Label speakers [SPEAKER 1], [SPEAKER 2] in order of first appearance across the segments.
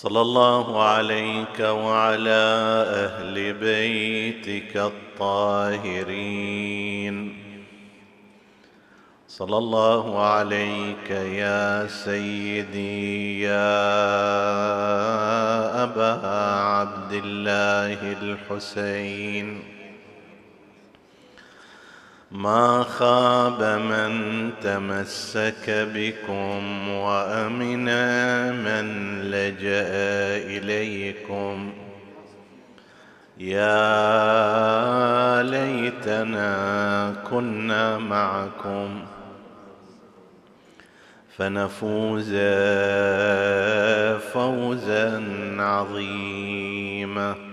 [SPEAKER 1] صلى الله عليك وعلى أهل بيتك الطاهرين. صلى الله عليك يا سيدي يا أبا عبد الله الحسين. ما خاب من تمسك بكم وأمن من لجأ إليكم. يا ليتنا كنا معكم فنفوز فوزا عظيما.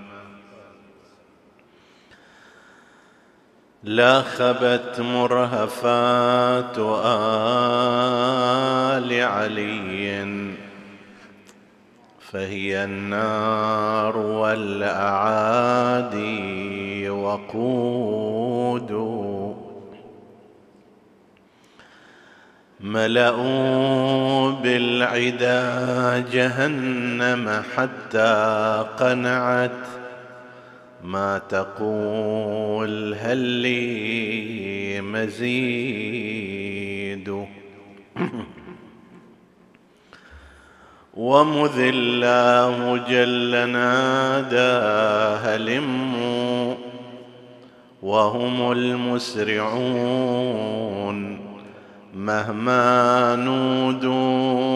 [SPEAKER 1] لاخبت مرهفات آل علي. فهي النار والأعادي وقود. ملأوا بالعدا جهنم حتى قنعت ما تقول هل لي مزيد؟ ومذ الله جل نادى هلموا وهم المسرعون مهما نودوا.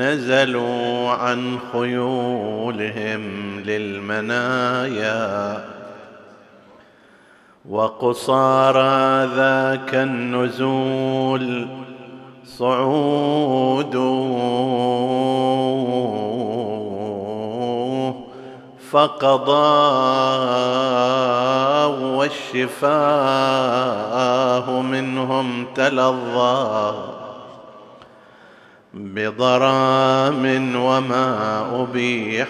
[SPEAKER 1] نزلوا عن خيولهم للمنايا وقصارى ذاك النزول صعود فقضى والشفاه منهم تلظى بضرام وما أبيح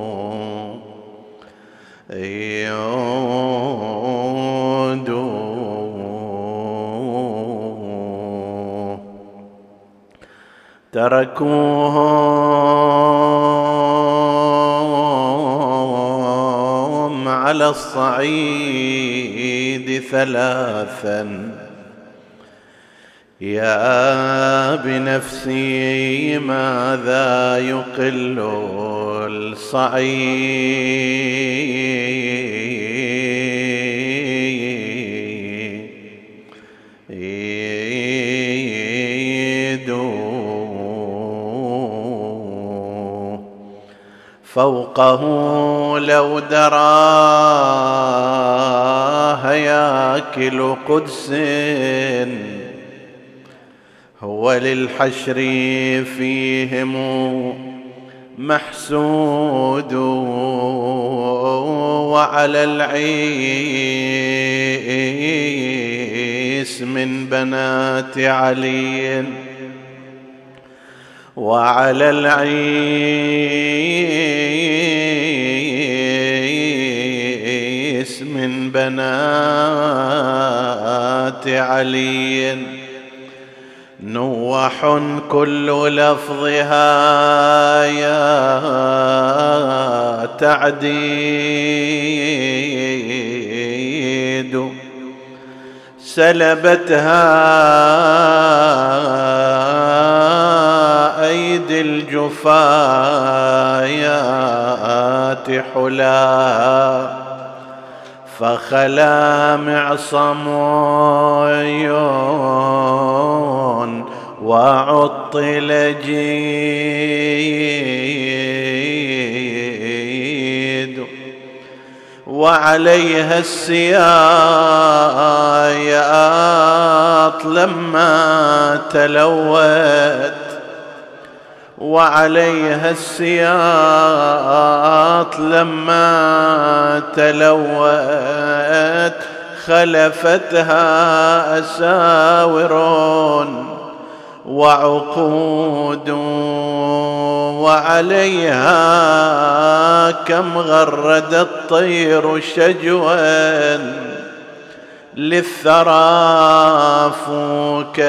[SPEAKER 1] الورود يود تركوهم على الصعيد ثلاثا. يا بنفسي ماذا يقل الصعيد فوقه لو دراها ياكل قدس. هو للحشر فيهم محسود وعلى العيس من بنات علي. وعلى العيس بنات علي. نوح كل لفظها يا تعديد. سلبتها أيدي الجفايات حلا. فخلا معصم وعطل جيد وعليها السياط لما تلوت وعليها السياط لما تلوت خلفتها أساور وعقود وعليها كم غرد الطير شجوا للثرى فوك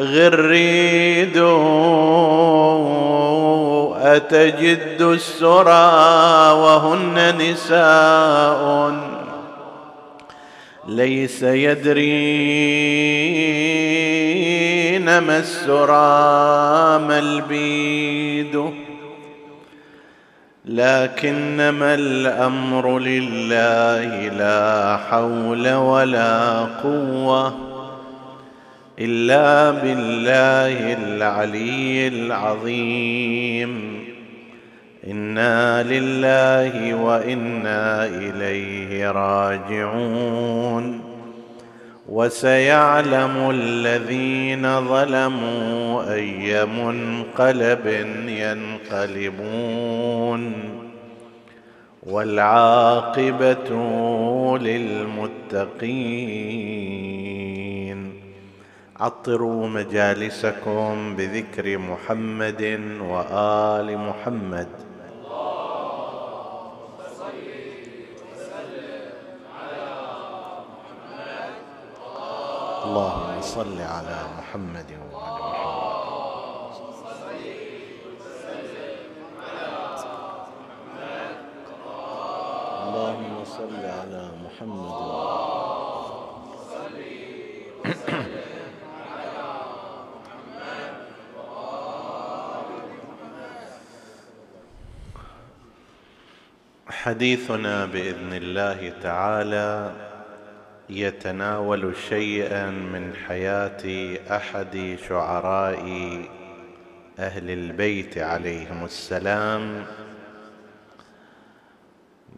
[SPEAKER 1] الغريد أتجد السرى وهن نساء ليس يدرين ما السرى البيد لكنما الأمر لله لا حول ولا قوة إلا بالله العلي العظيم. إنا لله وإنا إليه راجعون. وسيعلم الذين ظلموا أي منقلب ينقلبون. والعاقبة للمتقين. عطروا مجالسكم بذكر محمد وآل محمد. اللهم صل على محمد وعلى محمد. اللهم صل على محمد. حديثنا بإذن الله تعالى يتناول شيئا من حياة أحد شعراء أهل البيت عليهم السلام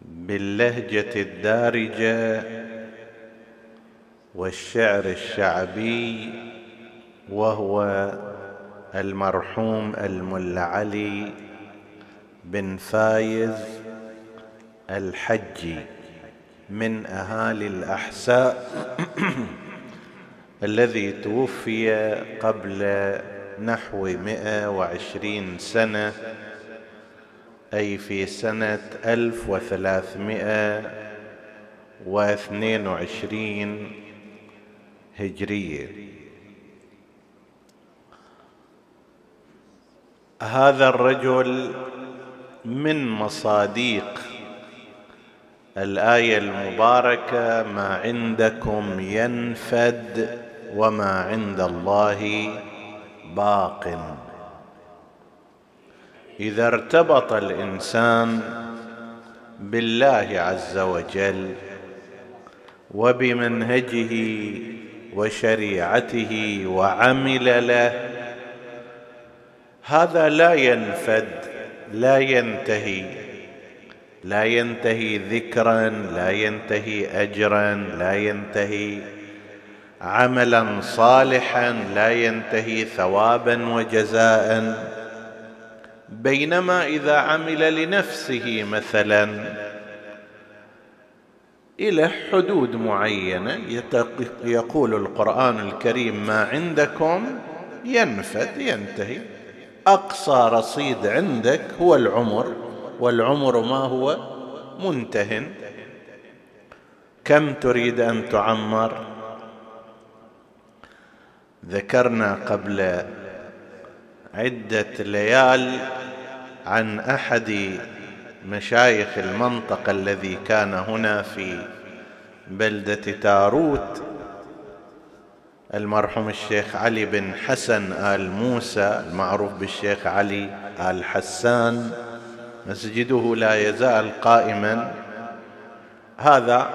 [SPEAKER 1] باللهجة الدارجة والشعر الشعبي وهو المرحوم الملا علي بن فايز الحجي من أهالي الأحساء الذي توفي قبل نحو مئة وعشرين سنة أي في سنة ألف وثلاثمائه واثنين وعشرين هجرية. هذا الرجل من مصاديق الآية المباركة ما عندكم ينفد وما عند الله باق. إذا ارتبط الإنسان بالله عز وجل وبمنهجه وشريعته وعمل له هذا لا ينفد لا ينتهي. لا ينتهي ذكرا لا ينتهي اجرا لا ينتهي عملا صالحا لا ينتهي ثوابا وجزاء. بينما إذا عمل لنفسه مثلا إلى حدود معينة يقول القرآن الكريم ما عندكم ينفد ينتهي. أقصى رصيد عندك هو العمر. والعمر ما هو منته كم تريد أن تعمر؟ ذكرنا قبل عدة ليال عن أحد مشايخ المنطقة الذي كان هنا في بلدة تاروت المرحوم الشيخ علي بن حسن آل موسى المعروف بالشيخ علي آل حسان. مسجده لا يزال قائما. هذا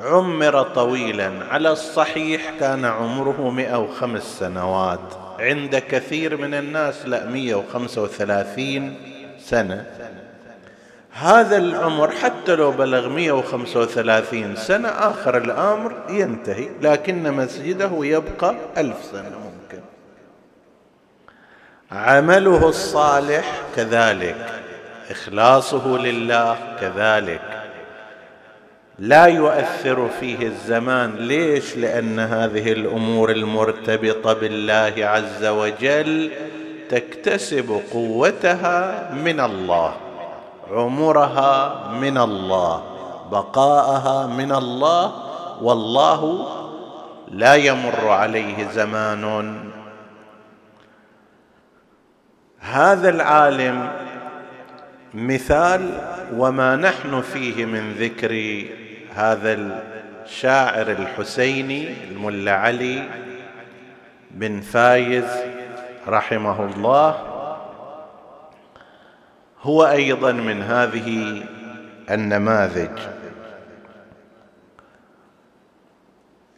[SPEAKER 1] عمر طويلا. على الصحيح كان عمره مئة وخمس سنوات. عند كثير من الناس لا مئة وخمسة وثلاثين سنة. هذا العمر حتى لو بلغ 135 سنة آخر الأمر ينتهي لكن مسجده يبقى ألف سنة. عمله الصالح كذلك إخلاصه لله كذلك. لا يؤثر فيه الزمان. ليش؟ لأن هذه الأمور المرتبطة بالله عز وجل تكتسب قوتها من الله عمرها من الله بقاءها من الله والله لا يمر عليه زمان هذا العالم مثال وما نحن فيه من ذكر هذا الشاعر الحسيني الملا علي بن فايز رحمه الله. هو أيضا من هذه النماذج.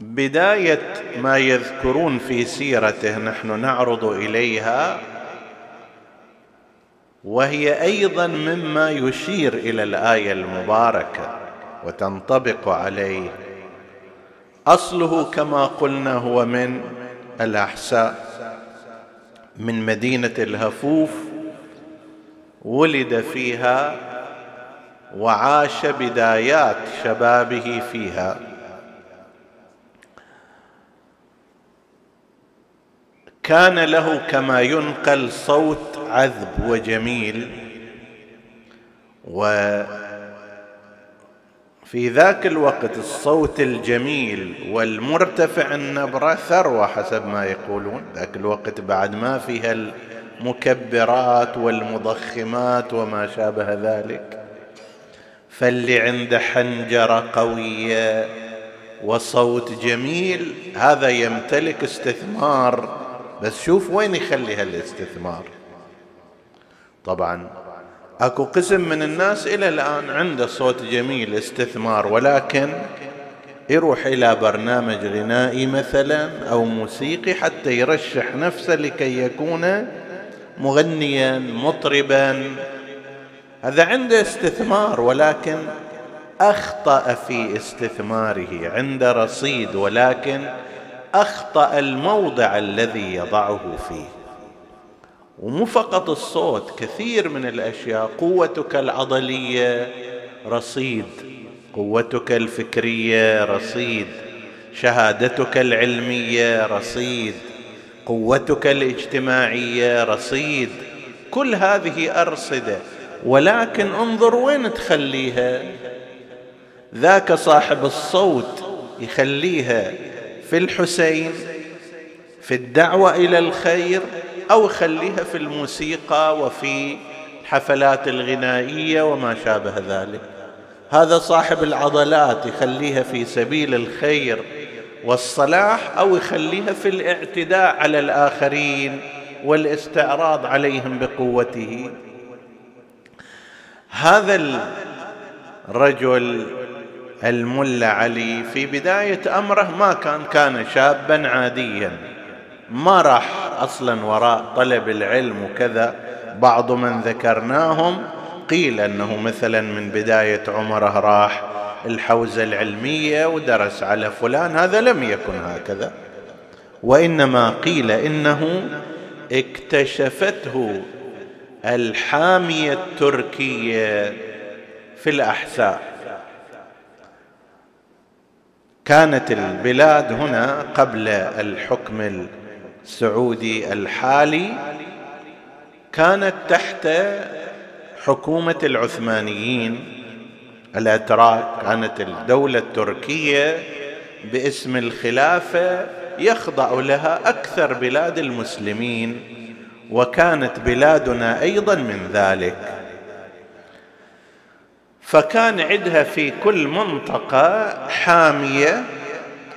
[SPEAKER 1] بداية ما يذكرون في سيرته نحن نعرض إليها وهي أيضا مما يشير إلى الآية المباركة وتنطبق عليه. أصله كما قلنا هو من الأحساء من مدينة الهفوف ولد فيها وعاش بدايات شبابه فيها. كان له كما ينقل صوت عذب وجميل. وفي ذاك الوقت الصوت الجميل والمرتفع النبرة ثروة حسب ما يقولون. ذاك الوقت بعد ما فيها المكبرات والمضخمات وما شابه ذلك. فاللي عنده حنجرة قوية وصوت جميل. هذا يمتلك استثمار بس شوف وين يخلي هالاستثمار. طبعا أكو قسم من الناس إلى الآن عنده صوت جميل استثمار ولكن يروح إلى برنامج غنائي مثلا أو موسيقي حتى يرشح نفسه لكي يكون مغنيا مطربا. هذا عنده استثمار ولكن أخطأ في استثماره عنده رصيد ولكن أخطأ الموضع الذي يضعه فيه. ومو فقط الصوت كثير من الأشياء قوتك العضلية رصيد قوتك الفكرية رصيد شهادتك العلمية رصيد قوتك الاجتماعية رصيد. كل هذه أرصدة. ولكن انظر وين تخليها. ذاك صاحب الصوت يخليها في الحسين في الدعوة إلى الخير أو يخليها في الموسيقى وفي الحفلات الغنائية وما شابه ذلك. هذا صاحب العضلات يخليها في سبيل الخير والصلاح أو يخليها في الاعتداء على الآخرين والاستعراض عليهم بقوته. هذا الرجل الملا علي في بداية أمره ما كان كان شابا عاديا. ما راح أصلا وراء طلب العلم وكذا. بعض من ذكرناهم قيل أنه مثلا من بداية عمره راح الحوزة العلمية ودرس على فلان هذا لم يكن هكذا. وإنما قيل إنه اكتشفته الحامية التركية في الأحساء. كانت البلاد هنا قبل الحكم السعودي الحالي كانت تحت حكومة العثمانيين. الاتراك كانت الدولة التركية باسم الخلافة يخضع لها أكثر بلاد المسلمين وكانت بلادنا أيضا من ذلك. فكان عندها في كل منطقة حامية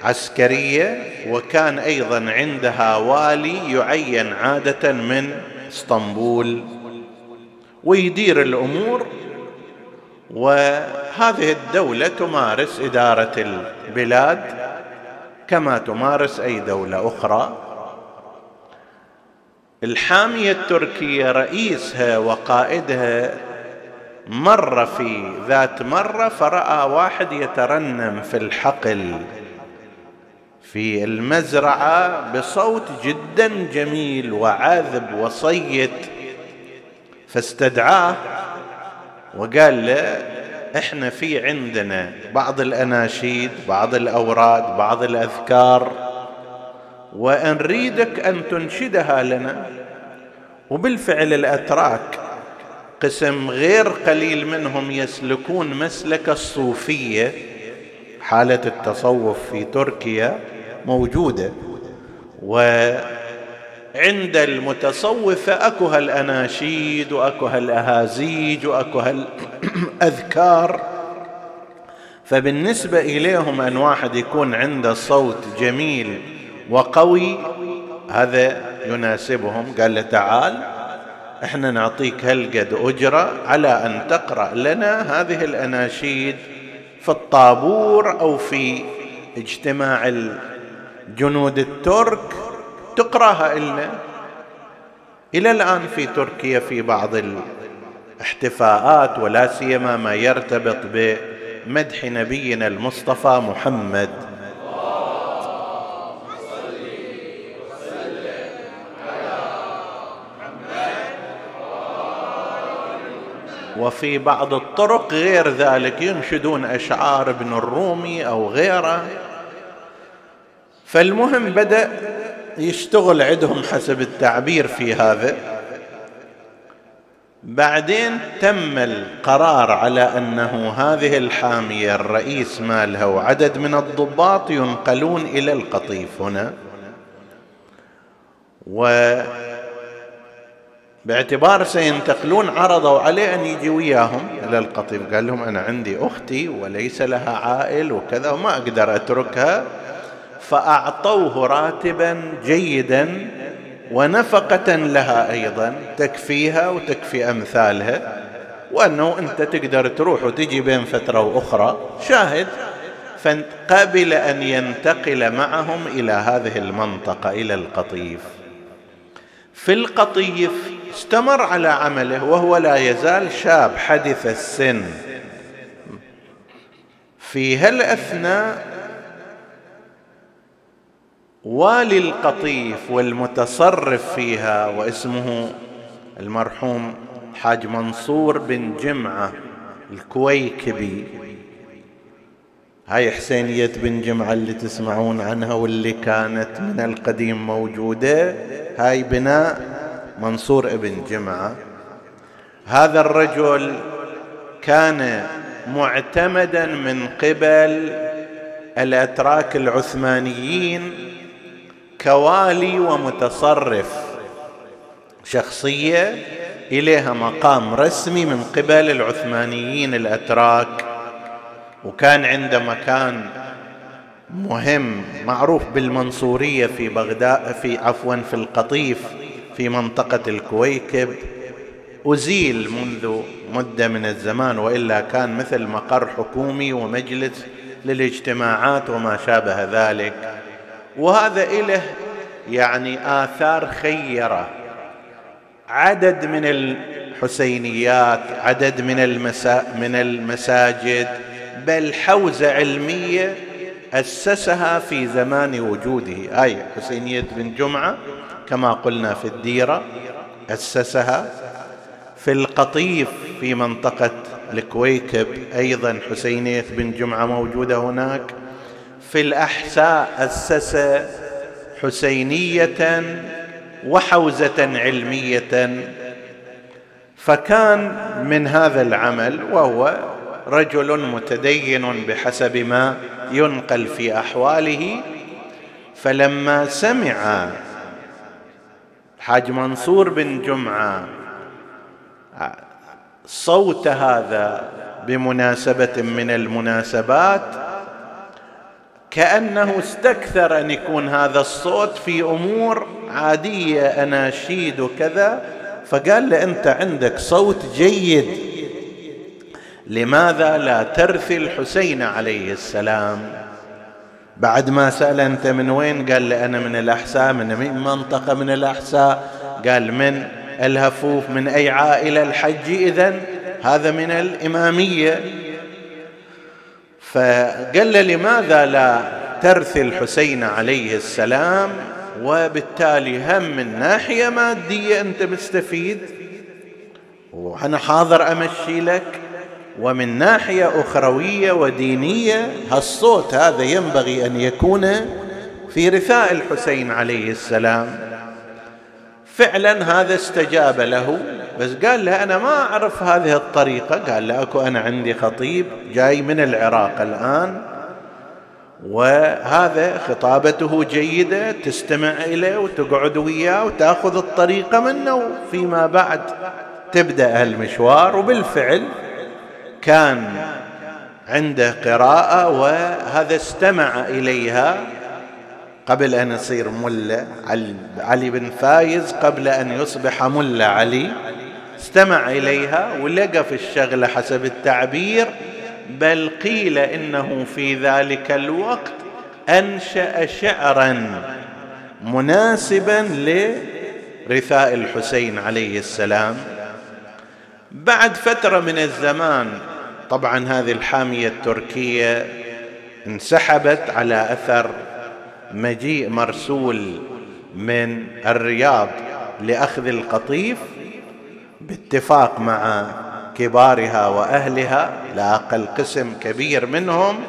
[SPEAKER 1] عسكرية وكان أيضا عندها والي يعين عادة من اسطنبول. ويدير الأمور وهذه الدولة تمارس إدارة البلاد كما تمارس أي دولة أخرى. الحامية التركية رئيسها وقائدها مر في ذات مرة فرأى واحد يترنم في الحقل في المزرعة بصوت جدا جميل وعاذب وصيت فاستدعاه وقال له إحنا في عندنا بعض الأناشيد بعض الأوراد بعض الأذكار ونريدك أن تنشدها لنا وبالفعل الأتراك قسم غير قليل منهم يسلكون مسلك الصوفية. حالة التصوف في تركيا موجودة. وعند المتصوفه اكو هالاناشيد واكو هالاهازيج واكو هالاذكار فبالنسبة إليهم أن واحد يكون عنده صوت جميل وقوي هذا يناسبهم. قال له تعال. إحنا نعطيك هالقد أجرة على أن تقرأ لنا هذه الأناشيد في الطابور أو في اجتماع الجنود الترك. تقرأها لنا إلى الآن في تركيا في بعض الاحتفاءات ولا سيما ما يرتبط بمدح نبينا المصطفى محمد. وفي بعض الطرق غير ذلك ينشدون أشعار ابن الرومي أو غيره. فالمهم بدأ يشتغل عندهم حسب التعبير في هذا. بعدين تم القرار على أنه هذه الحامية الرئيس مالها وعدد من الضباط ينقلون إلى القطيف هنا. و باعتبار سينتقلون عرضوا عليه أن يجي وياهم. إلى القطيف قال لهم أنا عندي أختي وليس لها عائل وكذا وما أقدر أتركها. فأعطوه راتبا جيدا ونفقة لها أيضا تكفيها وتكفي أمثالها وأنه أنت تقدر تروح وتجي بين فترة وأخرى. شاهد. فقبل أن ينتقل معهم إلى هذه المنطقة إلى القطيف. في القطيف استمر على عمله وهو لا يزال شاب حدث السن. في هالأثناء والي القطيف والمتصرف فيها واسمه المرحوم حاج منصور بن جمعة الكويكبي. هاي حسينية بن جمعة اللي تسمعون عنها واللي كانت من القديم موجودة. هاي بناء منصور ابن جمعة هذا الرجل كان معتمدا من قبل الأتراك العثمانيين كوالي ومتصرف شخصية إليها مقام رسمي من قبل العثمانيين الأتراك وكان عنده مكان مهم معروف بالمنصورية في بغداد في عفوا في القطيف. في منطقة الكويكب أزيل منذ مدة من الزمان وإلا كان مثل مقر حكومي ومجلس للاجتماعات وما شابه ذلك. وهذا له يعني آثار خيرة. عدد من الحسينيات عدد من المسا من المساجد بل حوزة علمية أسسها في زمان وجوده. أي حسينية بن جمعة كما قلنا في الديرة أسسها في القطيف في منطقة الكويكب. أيضا حسينية بن جمعة موجودة هناك. في الأحساء أسس حسينية وحوزة علمية. فكان من هذا العمل وهو رجل متدين بحسب ما ينقل في أحواله. فلما سمع حاج منصور بن جمعة. صوت هذا بمناسبة من المناسبات كأنه استكثر أن يكون هذا الصوت في أمور عادية اناشيد وكذا فقال له أنت عندك صوت جيد. لماذا لا ترثي الحسين عليه السلام؟ بعد ما سأل أنت من وين قال لي أنا من الأحساء من منطقة من الأحساء. قال من الهفوف من أي عائلة الحج إذا هذا من الإمامية. فقال له لماذا لا ترثي الحسين عليه السلام؟ وبالتالي هم من ناحية مادية أنت مستفيد. وأنا حاضر أمشي لك. ومن ناحية أخروية ودينية هالصوت هذا ينبغي أن يكون في رثاء الحسين عليه السلام. فعلا هذا استجاب له بس قال له أنا ما أعرف هذه الطريقة. قال له أكو أنا عندي خطيب جاي من العراق الآن وهذا خطابته جيدة تستمع إليه وتقعد وياه وتأخذ الطريقة منه وفيما بعد تبدأ المشوار وبالفعل كان عنده قراءة وهذا استمع إليها قبل أن يصير ملا علي بن فايز قبل أن يصبح ملا علي. استمع إليها ولقى في الشغلة حسب التعبير بل قيل إنه في ذلك الوقت أنشأ شعرا مناسبا لرثاء الحسين عليه السلام. بعد فترة من الزمان طبعا هذه الحامية التركية انسحبت على أثر مجيء مرسول من الرياض لأخذ القطيف باتفاق مع كبارها وأهلها لا أقل قسم كبير منهم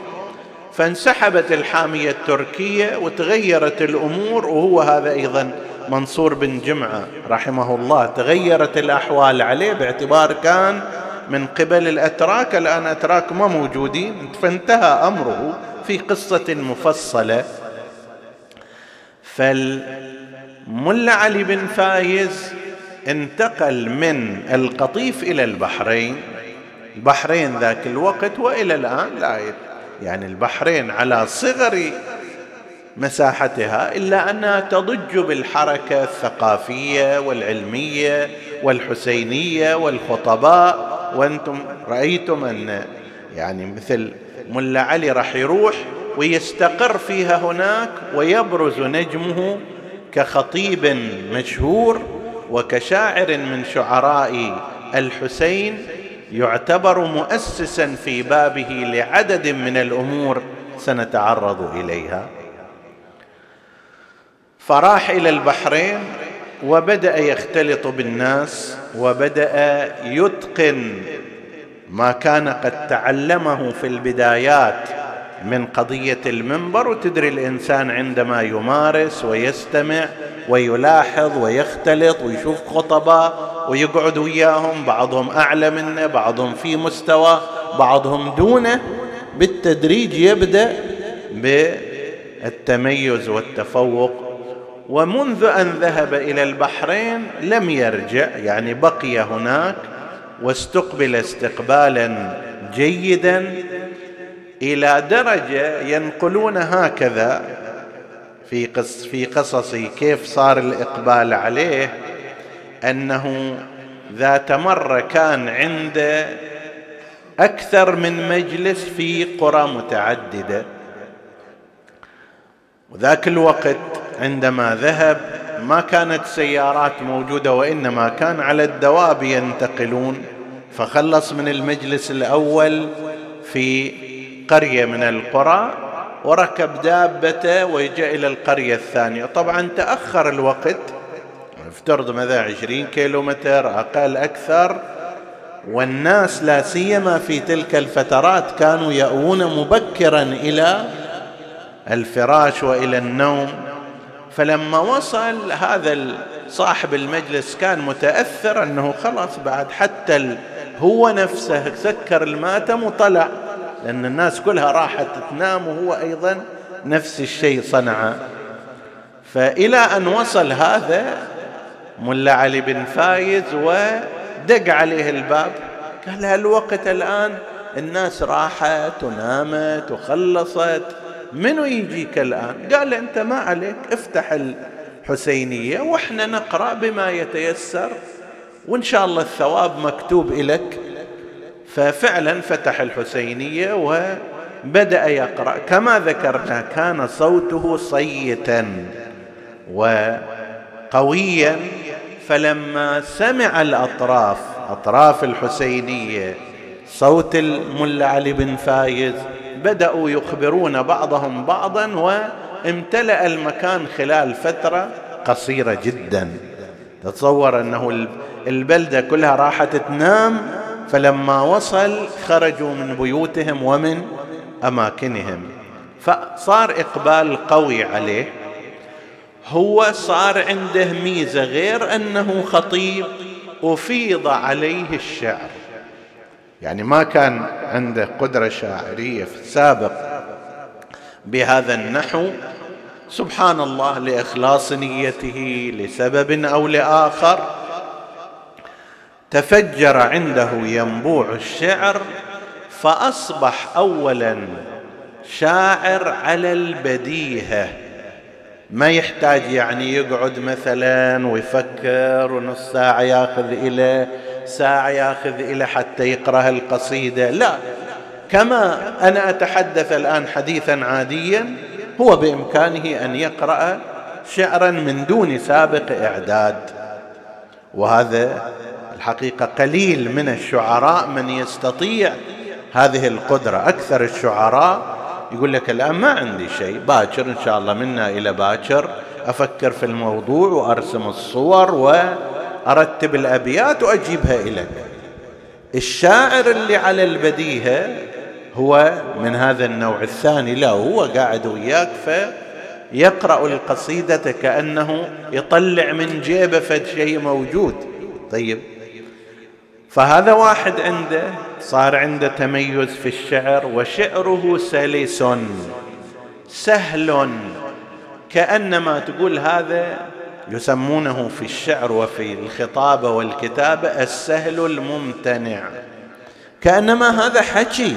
[SPEAKER 1] فانسحبت الحامية التركية وتغيرت الأمور وهو هذا أيضا منصور بن جمعة رحمه الله تغيرت الأحوال عليه باعتبار كان من قبل الأتراك الآن أتراك ما موجودين. فانتهى أمره في قصة مفصلة. فالملا علي بن فايز انتقل من القطيف إلى البحرين. البحرين ذاك الوقت وإلى الآن لا يعني البحرين على صغر مساحتها إلا أنها تضج بالحركة الثقافية والعلمية والحسينية والخطباء. وأنتم رأيتم أن يعني مثل ملا علي راح يروح ويستقر فيها هناك ويبرز نجمه كخطيب مشهور وكشاعر من شعراء الحسين يعتبر مؤسسا في بابه لعدد من الأمور سنتعرض إليها. فراح إلى البحرين وبدأ يختلط بالناس وبدأ يتقن ما كان قد تعلمه في البدايات من قضية المنبر. وتدري الإنسان عندما يمارس ويستمع ويلاحظ ويختلط ويشوف خطباء ويقعد وياهم بعضهم أعلى منه بعضهم في مستوى بعضهم دونه بالتدريج يبدأ بالتميز والتفوق ومنذ أن ذهب إلى البحرين لم يرجع يعني بقي هناك واستقبل استقبالا جيدا إلى درجة ينقلون هكذا في قص في قصصه كيف صار الإقبال عليه أنه ذات مرة كان عنده أكثر من مجلس في قرى متعددة. وذاك الوقت عندما ذهب ما كانت سيارات موجودة وإنما كان على الدواب ينتقلون فخلص من المجلس الأول في قرية من القرى وركب دابته وجاء إلى القرية الثانية. طبعا تأخر الوقت افترض مثلا عشرين كيلو متر أقل أكثر والناس لا سيما في تلك الفترات كانوا يأوون مبكرا إلى الفراش وإلى النوم. فلما وصل هذا صاحب المجلس كان متأثر أنه خلاص بعد حتى هو نفسه سكر الماتم وطلع لأن الناس كلها راحت تنام وهو أيضا نفس الشيء صنع. فإلى أن وصل هذا ملا علي بن فايز ودق عليه الباب قال الوقت الآن؟ الناس راحت ونامت وخلصت. منو يجيك الآن؟ قال أنت ما عليك افتح الحسينية وإحنا نقرأ بما يتيسر وإن شاء الله الثواب مكتوب لك ففعلا فتح الحسينية وبدأ يقرأ. كما ذكرنا كان صوته صيتا وقويا. فلما سمع الأطراف أطراف الحسينية صوت الملا علي بن فايز بدأوا يخبرون بعضهم بعضا وامتلأ المكان خلال فترة قصيرة جدا. تتصور أنه البلدة كلها راحت تنام فلما وصل خرجوا من بيوتهم ومن أماكنهم. فصار إقبال قوي عليه. هو صار عنده ميزة غير أنه خطيب أفيض عليه الشعر. يعني ما كان عنده قدرة شاعرية في السابق بهذا النحو سبحان الله لإخلاص نيته لسبب أو لآخر تفجر عنده ينبوع الشعر فأصبح اولا شاعر على البديهة. ما يحتاج يعني يقعد مثلا ويفكر ونص ساعة ياخذ إلى ساعة ياخذ إلى حتى يقرا القصيدة. لا. كما أنا أتحدث الآن حديثا عاديا هو بإمكانه أن يقرأ شعرا من دون سابق إعداد. وهذا الحقيقة قليل من الشعراء من يستطيع هذه القدرة. أكثر الشعراء يقول لك الآن ما عندي شيء باكر إن شاء الله منا إلى باكر أفكر في الموضوع وأرسم الصور وارتب الأبيات وأجيبها إليك. الشاعر اللي على البديهة هو من هذا النوع الثاني. لا هو قاعد وياك فيقرأ القصيدة كأنه يطلع من جيبه فد شيء موجود. طيب. فهذا واحد عنده صار عنده تميز في الشعر وشعره سلس سهل كأنما تقول هذا يسمونه في الشعر وفي الخطابه والكتابه السهل الممتنع. كأنما هذا حكي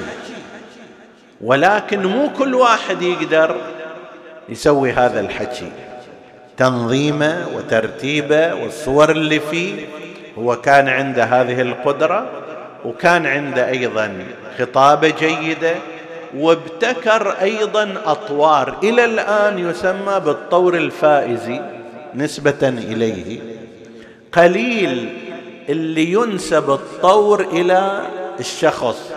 [SPEAKER 1] ولكن مو كل واحد يقدر يسوي هذا الحكي. تنظيمه وترتيبه والصور اللي فيه هو كان عنده هذه القدرة وكان عنده أيضا خطابة جيدة وابتكر أيضا أطوار. إلى الآن يسمى بالطور الفائزي. نسبة إليه. قليل اللي ينسب الطور إلى الشخص.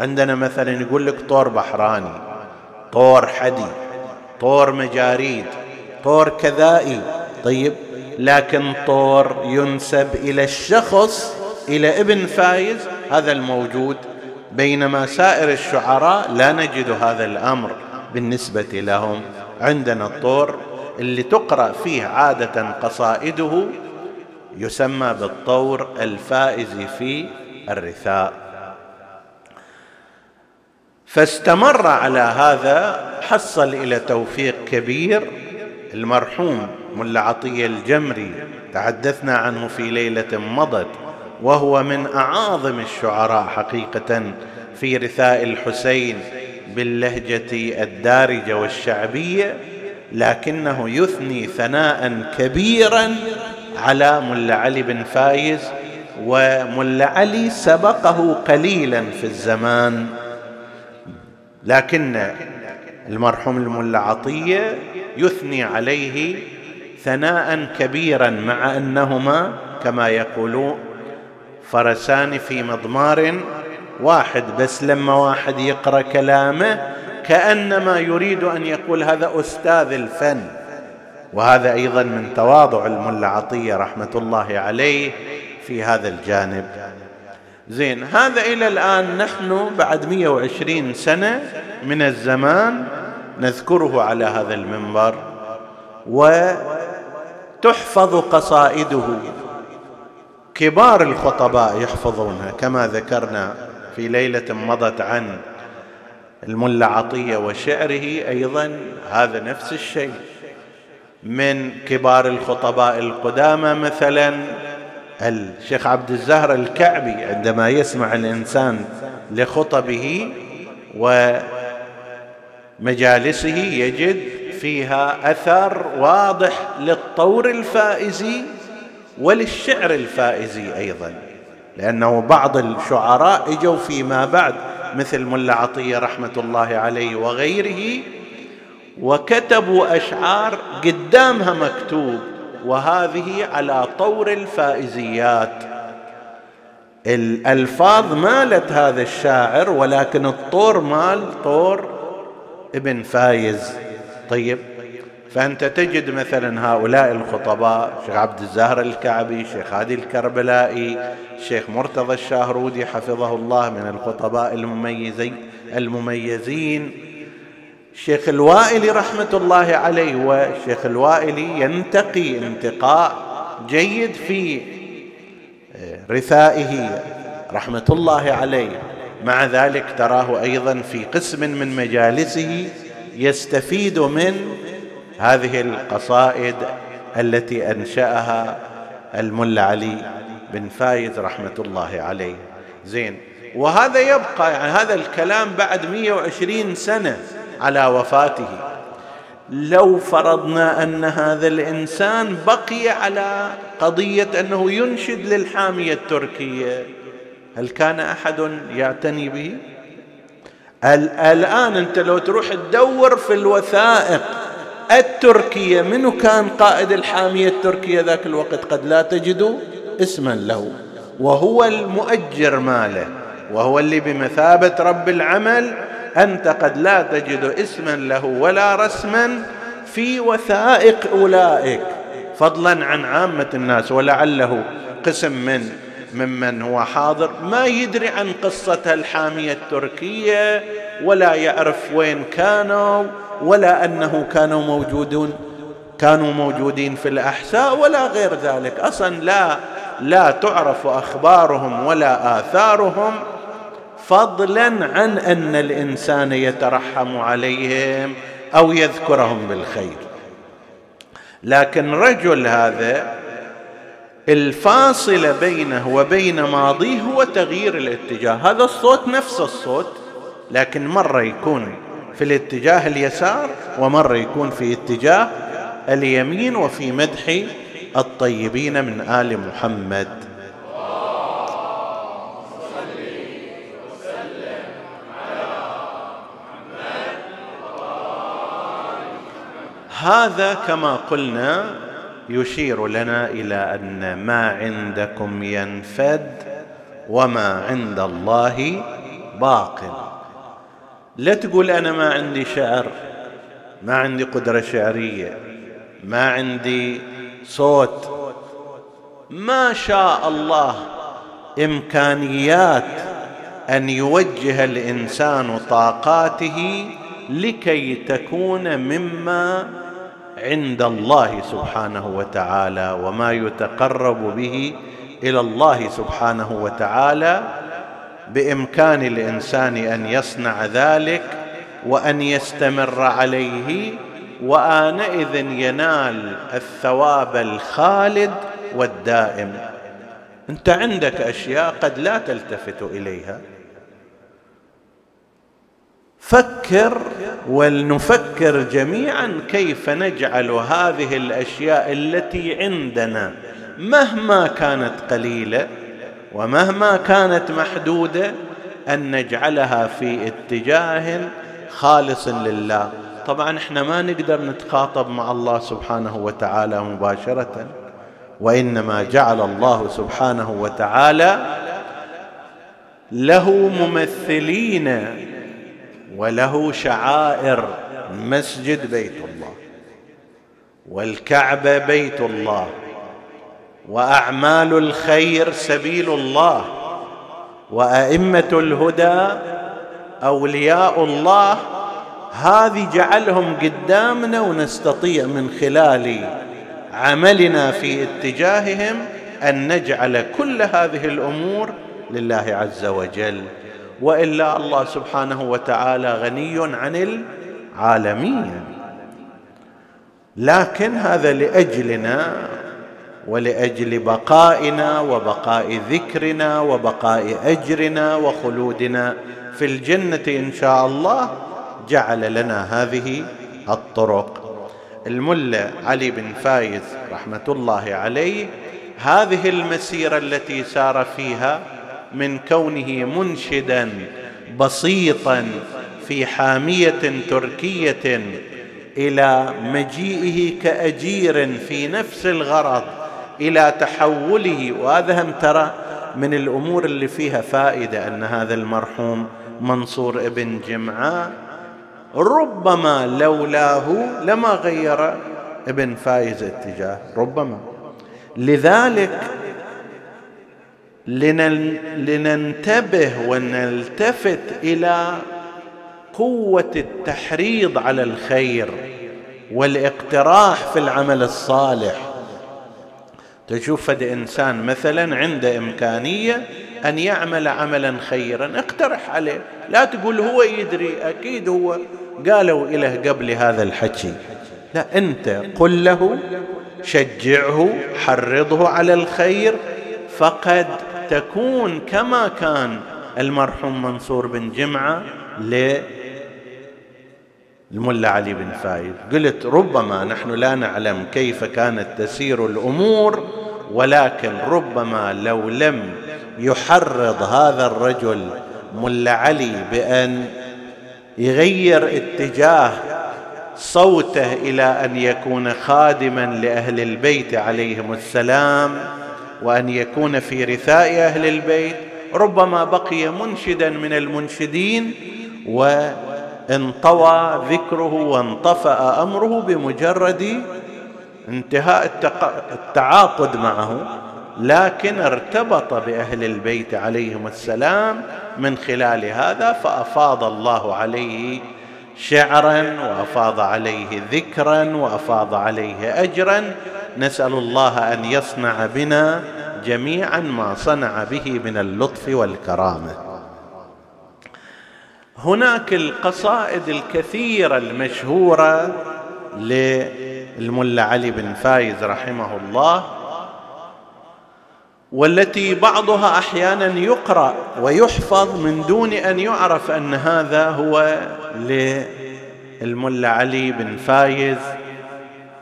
[SPEAKER 1] عندنا مثلا يقول لك طور بحراني طور حدي طور مجاريد طور كذائي. طيب لكن طور ينسب إلى الشخص إلى ابن فايز هذا الموجود. بينما سائر الشعراء لا نجد هذا الأمر بالنسبة لهم. عندنا الطور اللي تقرأ فيه عادة قصائده يسمى بالطور الفائز في الرثاء. فاستمر على هذا حصل إلى توفيق كبير. المرحوم ملا عطية الجمري تحدثنا عنه في ليلة مضت وهو من أعاظم الشعراء حقيقة في رثاء الحسين باللهجة الدارجة والشعبية. لكنه يثني ثناء كبيرا على ملا علي بن فايز وملا علي سبقه قليلا في الزمان. لكن المرحوم الملا عطية يثني عليه ثناء كبيرا مع أنهما كما يقولون فرسان في مضمار واحد بس لما واحد يقرأ كلامه كأنما يريد أن يقول هذا أستاذ الفن. وهذا أيضا من تواضع الملا عطية رحمه الله عليه في هذا الجانب. زين هذا إلى الآن نحن بعد 120 سنة من الزمان نذكره على هذا المنبر. وتحفظ قصائده. كبار الخطباء يحفظونها كما ذكرنا في ليلة مضت عن الملا عطيه وشعره أيضا هذا نفس الشيء. من كبار الخطباء القدامى مثلا الشيخ عبد الزهر الكعبي عندما يسمع الإنسان لخطبه ومجالسه يجد فيها أثر واضح للطور الفائزي وللشعر الفائزي أيضا. لأنه بعض الشعراء إجوا فيما بعد مثل ملا عطية رحمة الله عليه وغيره وكتبوا أشعار قدامها مكتوب وهذه على طور الفائزيات. الألفاظ مالت هذا الشاعر ولكن الطور مال طور ابن فايز. طيب. فأنت تجد مثلا هؤلاء الخطباء شيخ عبد الزهر الكعبي شيخ هادي الكربلائي شيخ مرتضى الشاهرودي حفظه الله من الخطباء المميزين المميزين الشيخ الوائلي رحمة الله عليه والشيخ الوائلي ينتقي انتقاء جيد في رثائه رحمة الله عليه. مع ذلك تراه أيضا في قسم من مجالسه يستفيد من هذه القصائد التي أنشأها الملا علي بن فايز رحمة الله عليه. زين. وهذا يبقى يعني هذا الكلام بعد 120 سنة على وفاته. لو فرضنا أن هذا الإنسان بقي على قضية أنه ينشد للحامية التركية هل كان أحد يعتني به؟ الآن أنت لو تروح تدور في الوثائق التركية منو كان قائد الحامية التركية ذاك الوقت؟ قد لا تجد اسما له. وهو المؤجر ماله. وهو اللي بمثابة رب العمل أنت قد لا تجد اسما له ولا رسما في وثائق أولئك. فضلا عن عامة الناس ولعله قسم من ممن هو حاضر. ما يدري عن قصة الحامية التركية ولا يعرف وين كانوا. ولا أنه كانوا موجودون كانوا موجودين في الأحساء ولا غير ذلك. أصلا لا لا تعرف أخبارهم ولا آثارهم فضلا عن أن الإنسان يترحم عليهم أو يذكرهم بالخير. لكن رجل هذا الفاصله بينه وبين ماضيه هو تغيير الاتجاه. هذا الصوت نفس الصوت لكن مرة يكون في الاتجاه اليسار ومره يكون في اتجاه اليمين وفي مدح الطيبين من آل محمد. هذا كما قلنا يشير لنا إلى أن ما عندكم ينفد وما عند الله باق لا تقول أنا ما عندي شعر ما عندي قدرة شعرية ما عندي صوت. ما شاء الله إمكانيات أن يوجه الإنسان طاقاته لكي تكون مما عند الله سبحانه وتعالى وما يتقرب به إلى الله سبحانه وتعالى. بإمكان الإنسان أن يصنع ذلك وأن يستمر عليه وآنئذ ينال الثواب الخالد والدائم. أنت عندك أشياء قد لا تلتفت إليها. فكر ولنفكر جميعا كيف نجعل هذه الأشياء التي عندنا مهما كانت قليلة ومهما كانت محدودة أن نجعلها في اتجاه خالص لله. طبعا إحنا ما نقدر نتخاطب مع الله سبحانه وتعالى مباشرة وإنما جعل الله سبحانه وتعالى له ممثلين وله شعائر. مسجد بيت الله والكعبة بيت الله وأعمال الخير سبيل الله وأئمة الهدى أولياء الله هذه جعلهم قدامنا ونستطيع من خلال عملنا في اتجاههم أن نجعل كل هذه الأمور لله عز وجل. وإلا الله سبحانه وتعالى غني عن العالمين. لكن هذا لأجلنا ولأجل بقائنا وبقاء ذكرنا وبقاء أجرنا وخلودنا في الجنة إن شاء الله جعل لنا هذه الطرق. الملا علي بن فايز رحمة الله عليه هذه المسيرة التي سار فيها من كونه منشدا بسيطا في حامية تركية إلى مجيئه كأجير في نفس الغرض. إلى تحوله. وهذا هم ترى من الأمور اللي فيها فائدة أن هذا المرحوم منصور ابن جمعه ربما لولاه لما غير ابن فايز اتجاه ربما. لذلك لننتبه ونلتفت إلى قوة التحريض على الخير والاقتراح في العمل الصالح. تشوف فد انسان مثلا عنده إمكانية أن يعمل عملا خيرا اقترح عليه. لا تقول هو يدري أكيد هو. قالوا له قبل هذا الحكي. لا أنت قل له شجعه حرضه على الخير. فقد تكون كما كان المرحوم منصور بن جمعة للملا علي بن فايز قلت ربما نحن لا نعلم كيف كانت تسير الأمور ولكن ربما لو لم يحرض هذا الرجل ملا علي بأن يغير اتجاه صوته إلى أن يكون خادما لأهل البيت عليهم السلام وأن يكون في رثاء أهل البيت ربما بقي منشدا من المنشدين وانطوى ذكره وانطفأ أمره بمجرد انتهاء التعاقد معه لكن ارتبط بأهل البيت عليهم السلام من خلال هذا فأفاض الله عليه شعرا وأفاض عليه ذكرا وأفاض عليه اجرا. نسأل الله أن يصنع بنا جميعا ما صنع به من اللطف والكرامة. هناك القصائد الكثيرة المشهورة للملا علي بن فايز رحمه الله والتي بعضها أحيانا يقرأ ويحفظ من دون أن يعرف أن هذا هو للملا علي بن فايز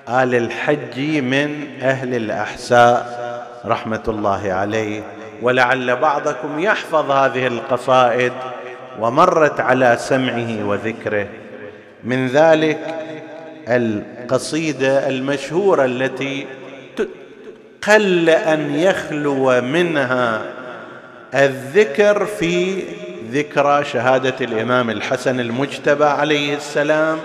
[SPEAKER 1] آل الحج من أهل الأحساء رحمة الله عليه. ولعل بعضكم يحفظ هذه القصائد ومرت على سمعه وذكره. من ذلك القصيدة المشهورة التي قل أن يخلو منها الذكر في ذكرى شهادة الإمام الحسن المجتبى عليه السلام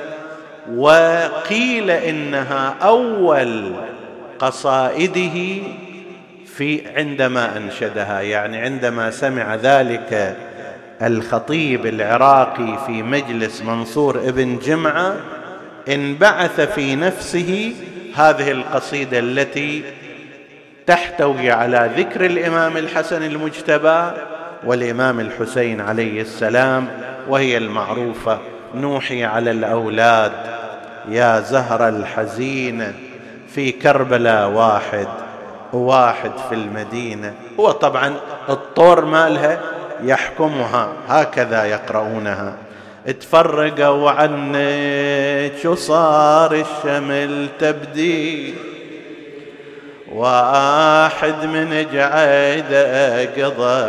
[SPEAKER 1] وقيل إنها أول قصائده في عندما أنشدها يعني عندما سمع ذلك الخطيب العراقي في مجلس منصور ابن جمعة انبعث في نفسه هذه القصيدة التي تحتوي على ذكر الإمام الحسن المجتبى والإمام الحسين عليه السلام وهي المعروفة نوحي على الأولاد يا زهر الحزين في كربلاء واحد واحد في المدينة. هو طبعا الطور مالها يحكمها هكذا يقرؤونها. تفرقوا عنك وصار الشمل تبدي واحد من قعد قضى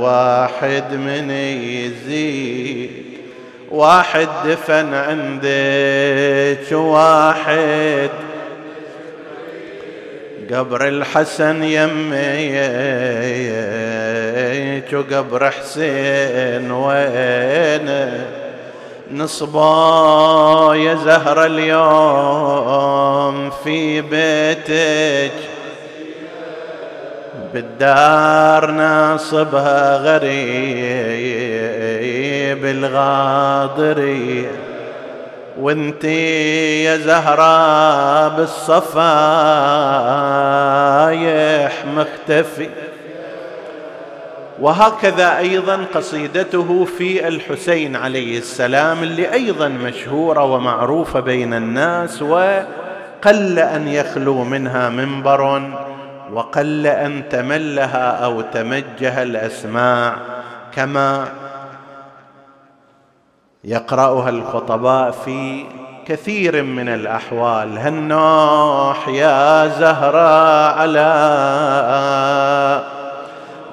[SPEAKER 1] واحد من يزيد. واحد دفن عندك واحد قبر الحسن يميك وقبر حسين وينه نصبا يا زهرة اليوم؟ في بيتك بالدار ناصبها غريب الغاضري وانتي يا زهرة بالصفايح مختفي. وهكذا أيضا قصيدته في الحسين عليه السلام اللي أيضا مشهورة ومعروفة بين الناس وقل أن يخلو منها منبر وقل أن تملها أو تمجه الأسماع كما يقرأها الخطباء في كثير من الأحوال. هالنوح يا زهراء على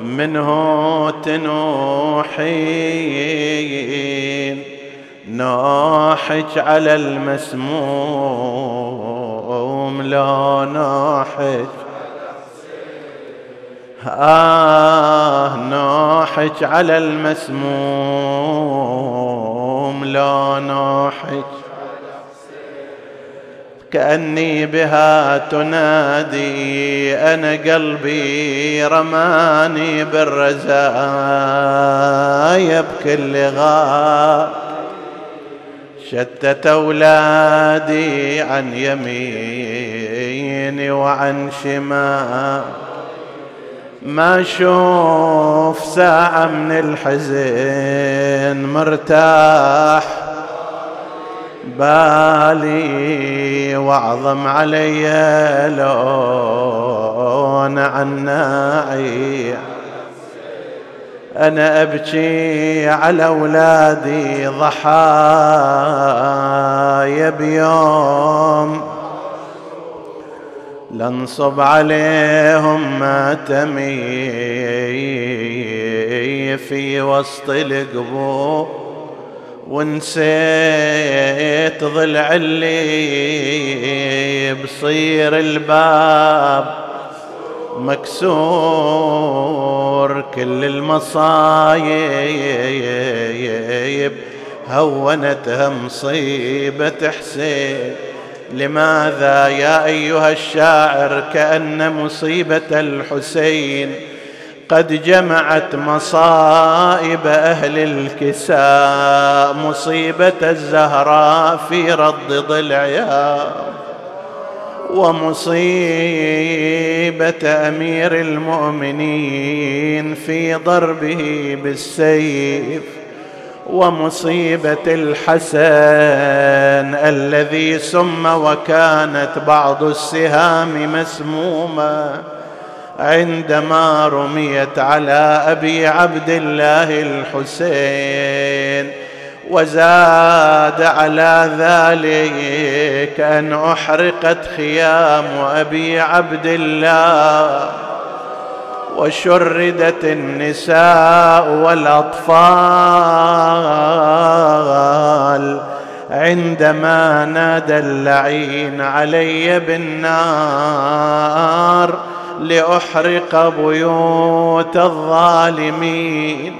[SPEAKER 1] منه تنوحين؟ نوحج على المسموم لا نوحج آه نوحك على المسموم لا نوحك كأني بها تنادي أنا قلبي رماني بالرزايا بكل غار شتت أولادي عن يميني وعن شمال. ما أشوف ساعة من الحزن مرتاح بالي واعظم علي لون عناعي. أنا أبكي على أولادي ضحايا بيوم. لنصب عليهم ماتمي في وسط القبور. ونسيت ضلع اللي بصير الباب. مكسور كل المصايب هونتها مصيبة حسين. لماذا يا أيها الشاعر كأن مصيبة الحسين؟ قد جمعت مصائب أهل الكساء مصيبة الزهراء في رد ضلعها ومصيبة أمير المؤمنين في ضربه بالسيف ومصيبة الحسن الذي سم وكانت بعض السهام مسمومه عندما رميت على أبي عبد الله الحسين وزاد على ذلك أن أحرقت خيام أبي عبد الله وشردت النساء والأطفال عندما نادى اللعين علي بالنار لأحرق بيوت الظالمين.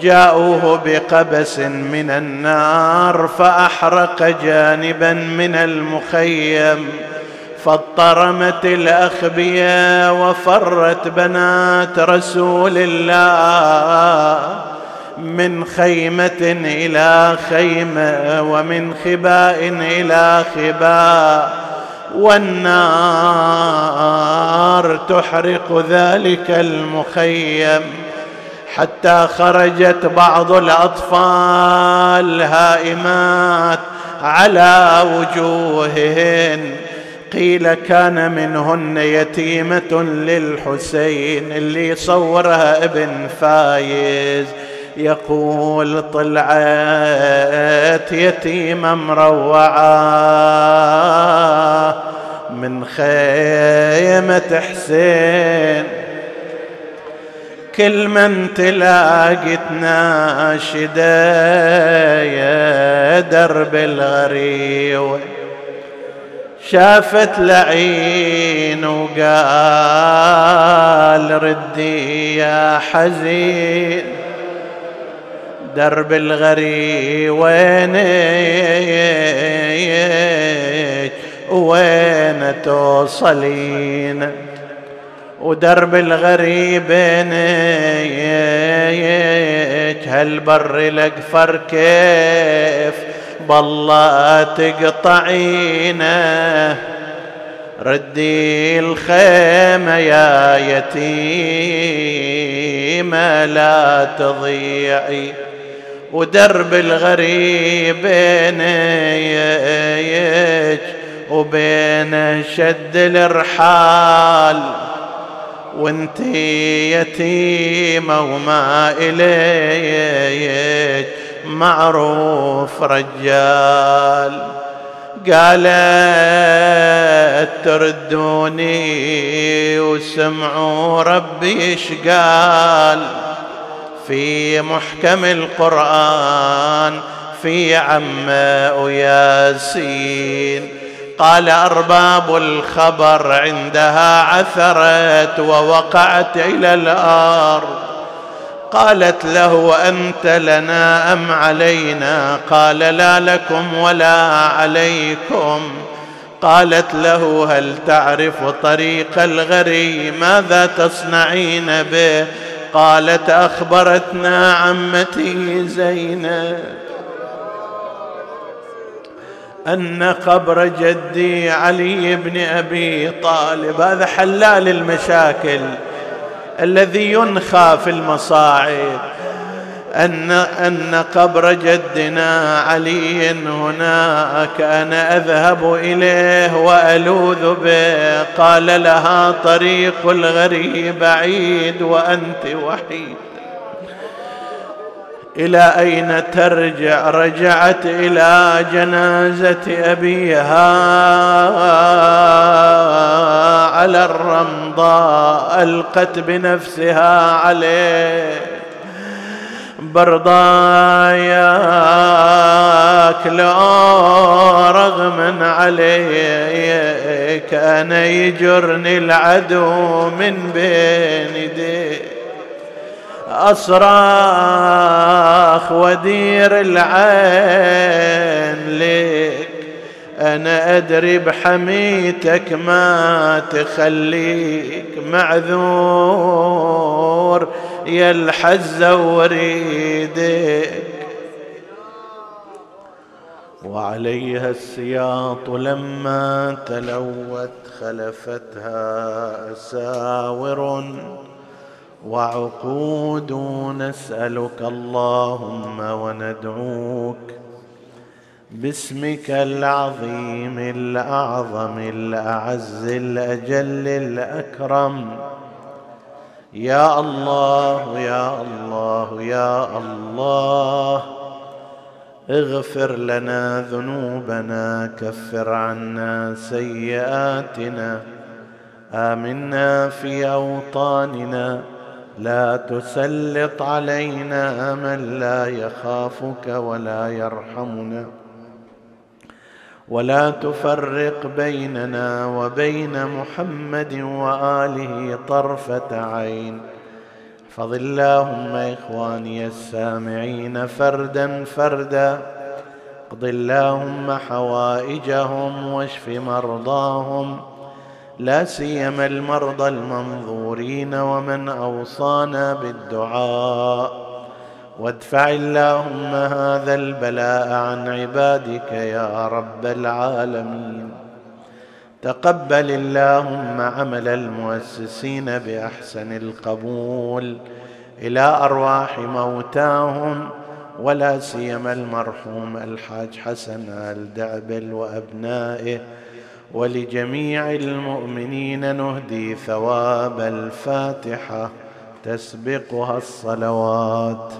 [SPEAKER 1] جاءوه بقبس من النار فأحرق جانبا من المخيم. فاضطرمت الأخبية وفرت بنات رسول الله من خيمة إلى خيمة ومن خباء إلى خباء. والنار تحرق ذلك المخيم حتى خرجت بعض الأطفال هائمات على وجوههن. قيل كان منهن يتيمة للحسين اللي صورها ابن فايز. يقول طلعت يتيمة مروعة من خيمة حسين. كل من تلاقت ناشدة يا درب الغريوه شافت لعين وقال ردي يا حزين. درب الغري وينك وين توصلين؟ ودرب الغريب بينك هالبر الأقفر كيف بالله تقطعينه ردي الخيمة يا يتيمة لا تضيعي ودرب الغريب بينك وبين شد الرحال وانت يتيمة وما إليك معروف رجال. قالت تردوني وسمعوا ربي إيش قال؟ في محكم القرآن في عمه وياسين قال أرباب الخبر عندها عثرت ووقعت إلى الأرض. قالت له أنت لنا أم علينا؟ قال لا لكم ولا عليكم. قالت له هل تعرف طريق الغري؟ ماذا تصنعين به؟ قالت أخبرتنا عمتي زينب أن قبر جدي علي بن أبي طالب. هذا حلال المشاكل الذي ينخى في المصاعب أن أن قبر جدنا علي هناك أنا أذهب إليه وألوذ به. قال لها طريق الغريب بعيد وأنت وحيد. إلى أين ترجع؟ رجعت إلى جنازة أبيها على الرمضاء ألقت بنفسها عليه. برضاياك لو رغما علي كان يجرني العدو من بين يديه أصراخ ودير العين ليك أنا أدري بحميتك ما تخليك معذور. يا الحزة وريدك. وعليها السياط لما تلوت خلفتها أساور. وعقود نسألك اللهم وندعوك باسمك العظيم الأعظم الأعز الأجل الأكرم. يا الله يا الله يا الله. اغفر لنا ذنوبنا كفر عنا سيئاتنا. آمنا في أوطاننا. لا تسلط علينا من لا يخافك ولا يرحمنا. ولا تفرق بيننا وبين محمد وآله طرفة عين. احفظ اللهم إخواني السامعين فردا فردا اقض اللهم حوائجهم واشف مرضاهم. لا سيما المرضى المنظورين ومن أوصانا بالدعاء. وادفع اللهم هذا البلاء عن عبادك يا رب العالمين. تقبل اللهم عمل المؤسسين بأحسن القبول إلى أرواح موتاهم ولا سيما المرحوم الحاج حسن الدعبل وأبنائه. ولجميع المؤمنين نهدي ثواب الفاتحة تسبقها الصلوات.